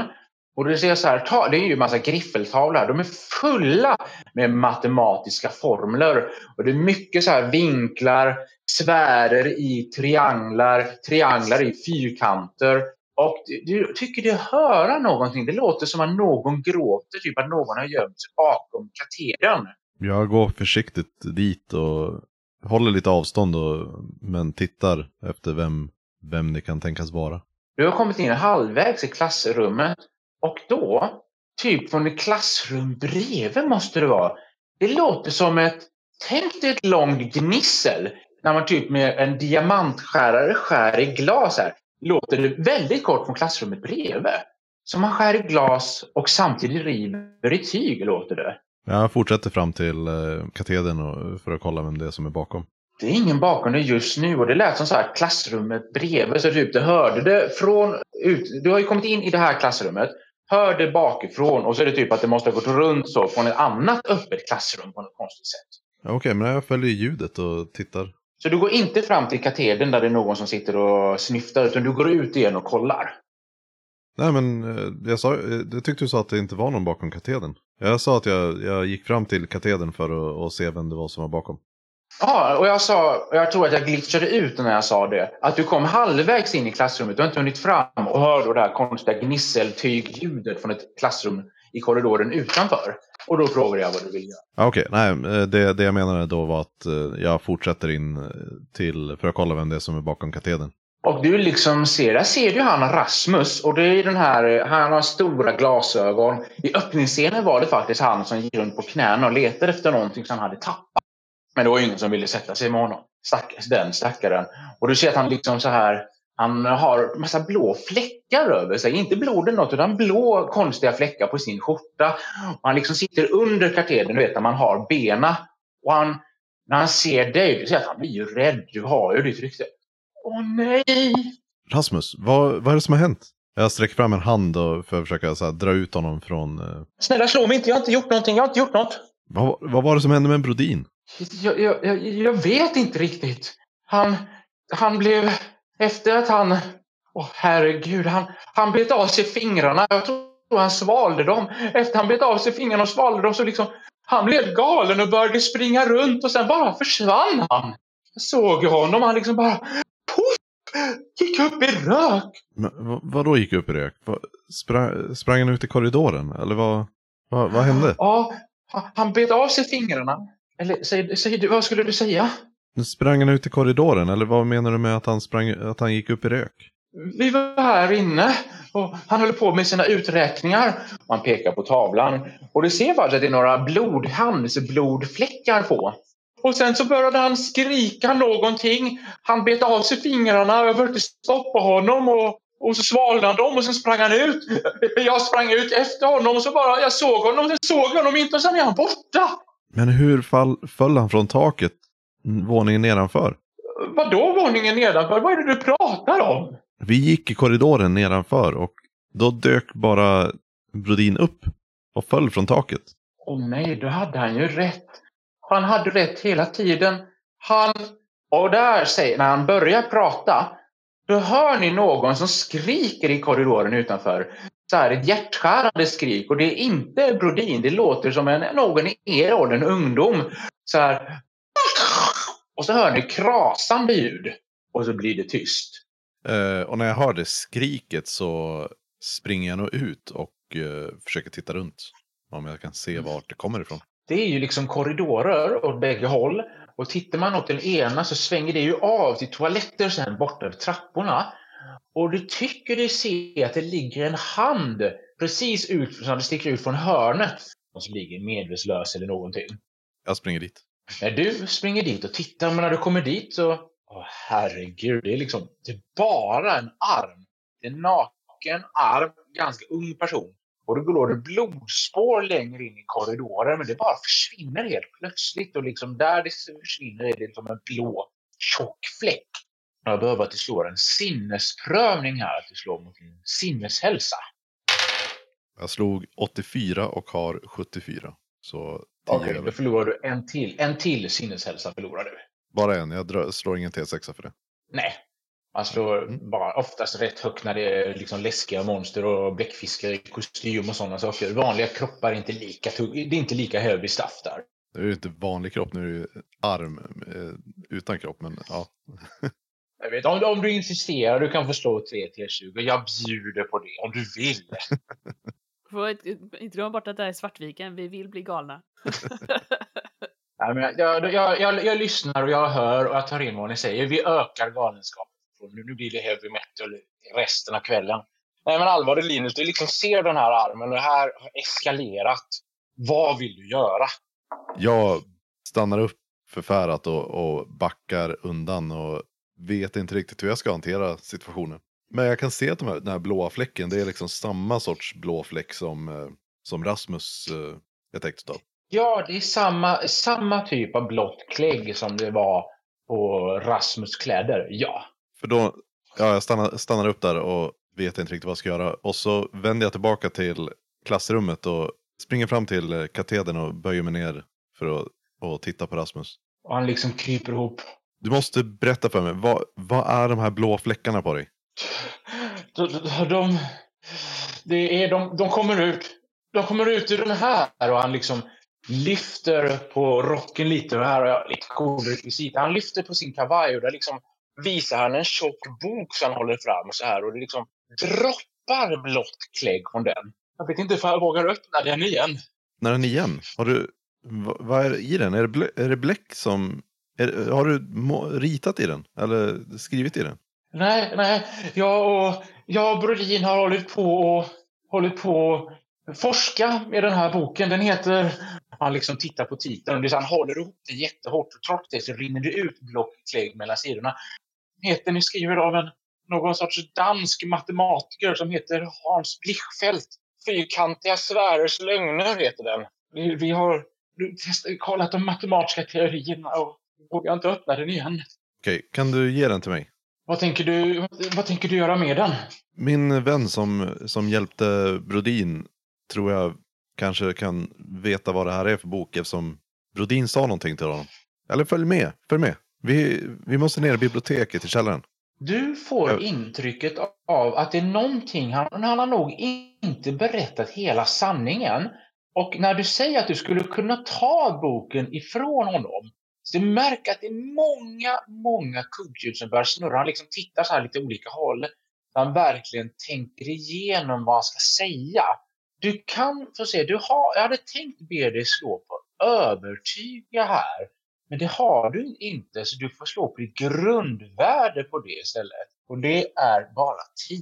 och du ser så här, det är ju en massa griffeltavlor här. De är fulla med matematiska formler. Och det är mycket så här vinklar, sfärer i trianglar, trianglar i fyrkanter. Och du, du tycker du höra någonting. Det låter som att någon gråter, typ att någon har gömt sig bakom katedern. Jag går försiktigt dit och håller lite avstånd och, men tittar efter vem, vem det kan tänkas vara. Du har kommit in halvvägs i klassrummet och då, typ från ett klassrum bredvid måste det vara. Det låter som ett, tänk dig ett långt gnissel när man typ med en diamantskärare skär i glas här. Låter det väldigt kort från klassrummet bredvid. Som man skär i glas och samtidigt river i tyg låter det. Jag fortsätter fram till eh, katedern för att kolla vem det är som är bakom. Det är ingen bakom det just nu och det lät som så här klassrummet bredvid. Så typ du hörde det från ut. Du har ju kommit in i det här klassrummet. Hör det bakifrån och så är det typ att det måste ha gått runt så från ett annat öppet klassrum på något konstigt sätt. Okej, men jag följer ljudet och tittar. Så du går inte fram till katedern där det är någon som sitter och snyftar utan du går ut igen och kollar. Nej men eh, jag, sa, eh, jag tyckte du sa att det inte var någon bakom katedern. Jag sa att jag, jag gick fram till katedern för att se vem det var som var bakom. Ja, och jag sa, och jag tror att jag glitchade ut när jag sa det, att du kom halvvägs in i klassrummet, du har inte hunnit fram och hör då det här konstiga gnisseltygljudet från ett klassrum i korridoren utanför. Och då frågade jag vad du vill göra. Okej, nej eh, det, det jag menade då var att eh, jag fortsätter in eh, till för att kolla vem det är som är bakom katedern. Och du liksom ser, där ser du han Rasmus och det är den här, han har stora glasögon. I öppningsscenen var det faktiskt han som gick runt på knäna och letade efter någonting som han hade tappat. Men det var ingen som ville sätta sig med honom. Stackars den stackaren. Och du ser att han liksom så här, han har massa blå fläckar över sig. Inte blod eller något, utan blå konstiga fläckar på sin skjorta. Och han liksom sitter under katedern, du vet, där man har bena. Och han, när han ser dig, du ser att han blir ju rädd. Du har ju ditt rykte. Åh nej! Rasmus, vad, vad är det som har hänt? Jag sträcker fram en hand och för att försöka så här, dra ut honom från... eh, Snälla slå mig inte, jag har inte gjort någonting, jag har inte gjort något. Vad, vad var det som hände med Brodin? Jag, jag, jag, vet inte riktigt. Han, han blev, efter att han, åh herregud, han, han bet av sig fingrarna. Jag tror han svalde dem. Efter han bet av sig fingrarna och svalde dem så liksom, han blev galen och började springa runt och sen bara försvann han. Jag såg honom, han liksom bara, poff, gick upp i rök. Men, vad, vadå gick upp i rök? Vad, sprang, sprang han ut i korridoren? Eller vad, vad, vad hände? Ja, han- han bet av sig fingrarna. Eller säg, säg du, vad skulle du säga? Nu sprang han ut i korridoren, eller vad menar du med att han, sprang, att han gick upp i rök? Vi var här inne och han höll på med sina uträkningar. Man pekar på tavlan och du ser bara att det är några blod, handsblodfläckar på. Och sen så började han skrika någonting. Han bet av sig fingrarna. Jag försökte stoppa honom och, och så svalnade han dem och sen sprang han ut. Jag sprang ut efter honom och så bara, jag såg honom, sen såg jag honom inte och sen är han borta. Men hur fall, föll han från taket? Våningen nedanför? Vadå våningen nedanför? Vad är det du pratar om? Vi gick i korridoren nedanför och då dök bara Brodin upp och föll från taket. Åh nej, då hade han ju rätt. Han hade rätt hela tiden. Han... Och där säger, när han börjar prata, då hör ni någon som skriker i korridoren utanför. Så här, ett hjärtskärande skrik. Och det är inte Brodin, det låter som en, någon i er ålder, en ungdom. Så här... Och så hör ni krasande ljud. Och så blir det tyst. Eh, och när jag hör det skriket så springer jag nog ut och eh, försöker titta runt. Om jag kan se vart det kommer ifrån. Det är ju liksom korridorer åt bägge håll. Och tittar man åt den ena så svänger det ju av till toaletter sen borta vid trapporna. Och du tycker du ser att det ligger en hand precis ut som det sticker ut från hörnet. Och så ligger medvetslös eller någonting. Jag springer dit. När du springer dit och tittar, men när du kommer dit så... Åh herregud, det är liksom... Det är bara en arm. Det är en naken arm, ganska ung person. Och det går det blodspår längre in i korridoren, men det bara försvinner helt plötsligt. Och liksom där det försvinner är det liksom en blå tjock fläck. Jag behöver att du slår en sinnesprövning här, att du slår mot din sineshälsa. Jag slog 84 och har 74. Så 10 Okej, över. då förlorar du en till. En till sineshälsa förlorar du. Bara en, jag slår ingen T6 för det. Nej. Man slår Mm. bara oftast rätt högt när det är liksom läskiga monster och bläckfiskar i kostym och sådana saker. Vanliga kroppar är inte lika det är inte lika hög straff där. Det är ju inte vanlig kropp, nu är det arm eh, utan kropp. Men ja, (laughs) Jag vet, om, om du insisterar, du kan få slå 3 T20. Jag bjuder på det, om du vill. (laughs) Får inte glömma bort att det här är Svartviken. Vi vill bli galna. (laughs) Nej, men jag, jag, jag, jag, jag lyssnar och jag hör och jag tar in vad ni säger. Vi ökar galenskapen. Nu, nu blir det heavy metal resten av kvällen. Nej men allvarligt Linus, du liksom ser den här armen och det här har eskalerat. Vad vill du göra? jag stannar upp förfärat och, och backar undan och vet inte riktigt hur jag ska hantera situationen. Men jag kan se att de här, den här blåa fläcken, det är liksom samma sorts blå fläck som, eh, som Rasmus eh, är täckt av. Ja, det är samma, samma typ av blått klägg som det var på Rasmus kläder. Ja. För då, ja, jag stannar, stannar upp där och vet inte riktigt vad jag ska göra. Och så vänder jag tillbaka till klassrummet och springer fram till eh, katedern och böjer mig ner för att och titta på Rasmus. Och han liksom kryper ihop. Du måste berätta för mig, vad, vad är de här blå fläckarna på dig? De, de, de, det är, de, de kommer ut. De kommer ut ur den här och han liksom lyfter på rocken lite. Och här har jag lite cool rekvisit. Han lyfter på sin kavaj och där liksom visar han en tjock bok som han håller fram så här och det liksom droppar blått klägg från den. Jag vet inte om jag vågar öppna den igen. När den igen? Har du, vad, vad är det i den? Är det, blä, är det bläck som, är, har du ritat i den? Eller skrivit i den? Nej, nej. Jag och, jag och Brodin har hållit på och hållit på att forska med den här boken. Den heter... Han liksom tittar på titeln och det är så han håller ihop det jättehårt och trots det så rinner det ut blockklägg mellan sidorna. Heter ni skriver av en någon sorts dansk matematiker som heter Hans Blichfeldt. Fyrkantiga sfärers lögner heter den. Vi, vi har testat, kollat de matematiska teorierna och vågar inte öppna den igen. Okej, kan du ge den till mig? Vad tänker du, vad tänker du göra med den? Min vän som, som hjälpte Brodin tror jag kanske kan veta vad det här är för bok eftersom Brodin sa någonting till honom. Eller följ med, följ med. Vi, vi måste ner i biblioteket i källaren. Du får Ja. intrycket av att det är någonting, han, han har nog inte berättat hela sanningen. Och när du säger att du skulle kunna ta boken ifrån honom, så du märker att det är många, många kugghjul som börjar snurra. Han liksom tittar så här lite olika håll. Han verkligen tänker igenom vad han ska säga. Du kan få se, du har, jag hade tänkt be dig slå på övertyga här. Men det har du inte, så du får slå på ditt grundvärde på det istället. Och det är bara 10.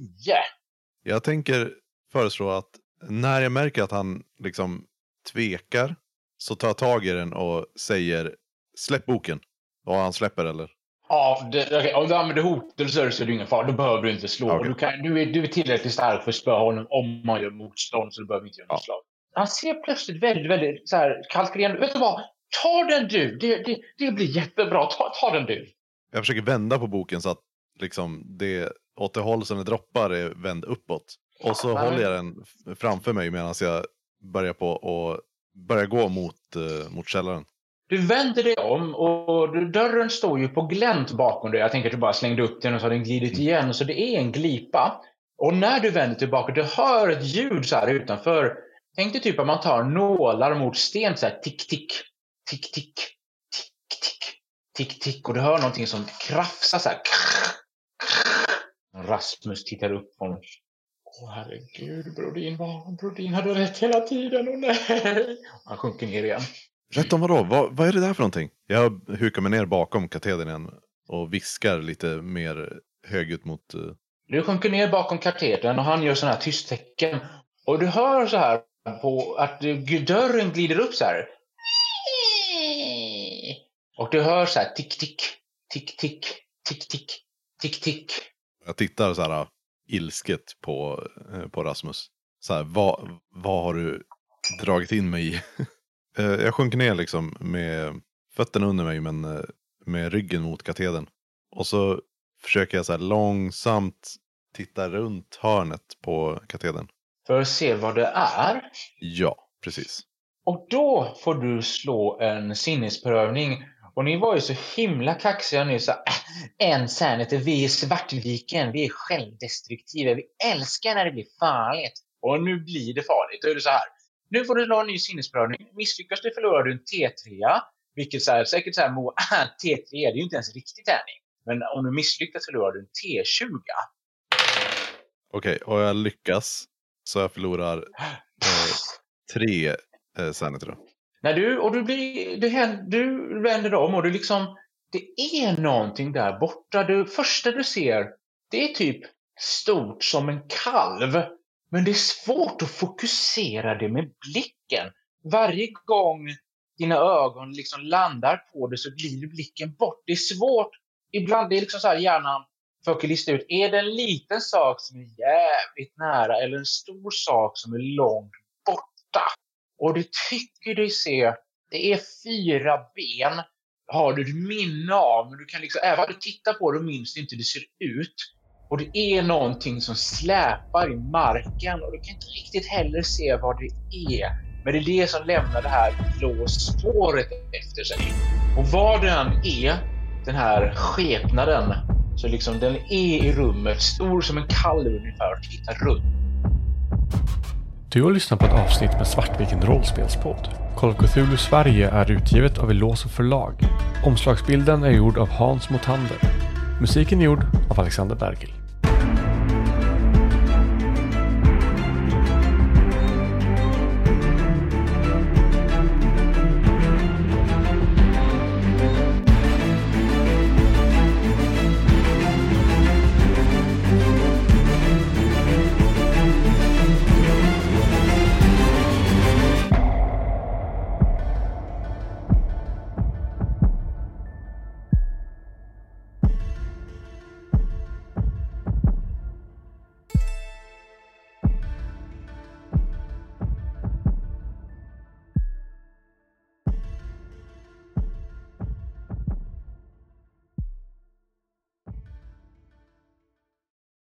Jag tänker föreslå att när jag märker att han liksom tvekar så tar jag tag i den och säger släpp boken. Och han släpper eller? Ja, det, okay. om du använder hotelser så är det ingen fara. Då behöver du inte slå. Okay. Du, kan, du, är, du är tillräckligt stark för att spöa honom om man gör motstånd, så du behöver inte göra något Ja. slag. Han ser plötsligt väldigt, väldigt så här kalkylerande Vet du vad? Ta den du! Det, det, det blir jättebra. Ta, ta den du! Jag försöker vända på boken så att liksom det åt det håll som det droppar är vänd uppåt. Och så Ja, men- håller jag den framför mig medan jag börjar på och börjar gå mot, uh, mot källaren. Du vänder dig om och dörren står ju på glänt bakom dig. Jag tänker att du bara slängde upp den och så har den glidit igen. Så det är en glipa. Och när du vänder tillbaka, du hör ett ljud så här utanför. Tänk dig typ att man tar nålar mot sten så här tick, tick, tick, tick, tick, tick, tick, tick. Och du hör någonting som krafsar så här. Rasmus tittar upp på honom. Åh herregud, Brodin, vad- Brodin hade rätt hela tiden. Och nej! Han sjunker ner igen. Rätt om vadå? Vad, vad är det där för någonting? Jag hukar mig ner bakom katedern igen och viskar lite mer högljutt mot... eh, Du sjunker ner bakom katedern och han gör sådana här tysttecken. Och du hör så här på att eh, dörren glider upp så här. Och du hör så här tick, tick, tick, tick, tick, tick, tick, tick. Jag tittar så här äh, ilsket på, eh, på Rasmus. Så här, vad, vad har du dragit in mig i? (laughs) Eh, jag sjunker ner liksom med fötterna under mig men eh, med ryggen mot katedern. Och så försöker jag så här långsamt titta runt hörnet på katedern. För att se vad det är. Ja, precis. Och då får du slå en sinnesprövning. Och ni var ju så himla kaxiga nu. Så, äh, en sanity, vi är Svartviken, vi är självdestruktiva. Vi älskar när det blir farligt. Och nu blir det farligt. Då är det så här. Nu får du slå en ny sinnesprövning. Misslyckas du förlorar du en T3. Vilket så här, säkert så här, Mo, (laughs) T3 det är ju inte ens riktig tärning. Men om du misslyckas förlorar du en T20. Okej, och jag lyckas. Så jag förlorar eh, tre eh, sanity då. När du, och du, blir, du, du vänder om och du liksom, det är någonting där borta. Du, första du ser, det är typ stort som en kalv. Men det är svårt att fokusera det med blicken. Varje gång dina ögon liksom landar på det så glider blicken bort. Det är svårt. Ibland, det är liksom så här hjärnan försöker lista ut, är det en liten sak som är jävligt nära eller en stor sak som är långt borta? Och du tycker dig se, det är fyra ben, har du ett minne av, men du kan liksom, även om du tittar på det och minns inte hur det ser ut. Och det är någonting som släpar i marken och du kan inte riktigt heller se vad det är. Men det är det som lämnar det här blå spåret efter sig. Och vad den är, den här skepnaden, så liksom den är i rummet, stor som en kalv ungefär, och tittar runt. Du har lyssnat på ett avsnitt med Svartviken rollspelspodd. Call of Cthulhu Sverige är utgivet av Eloso förlag. Omslagsbilden är gjord av Hans Motander. Musiken är gjord av Alexander Bergil.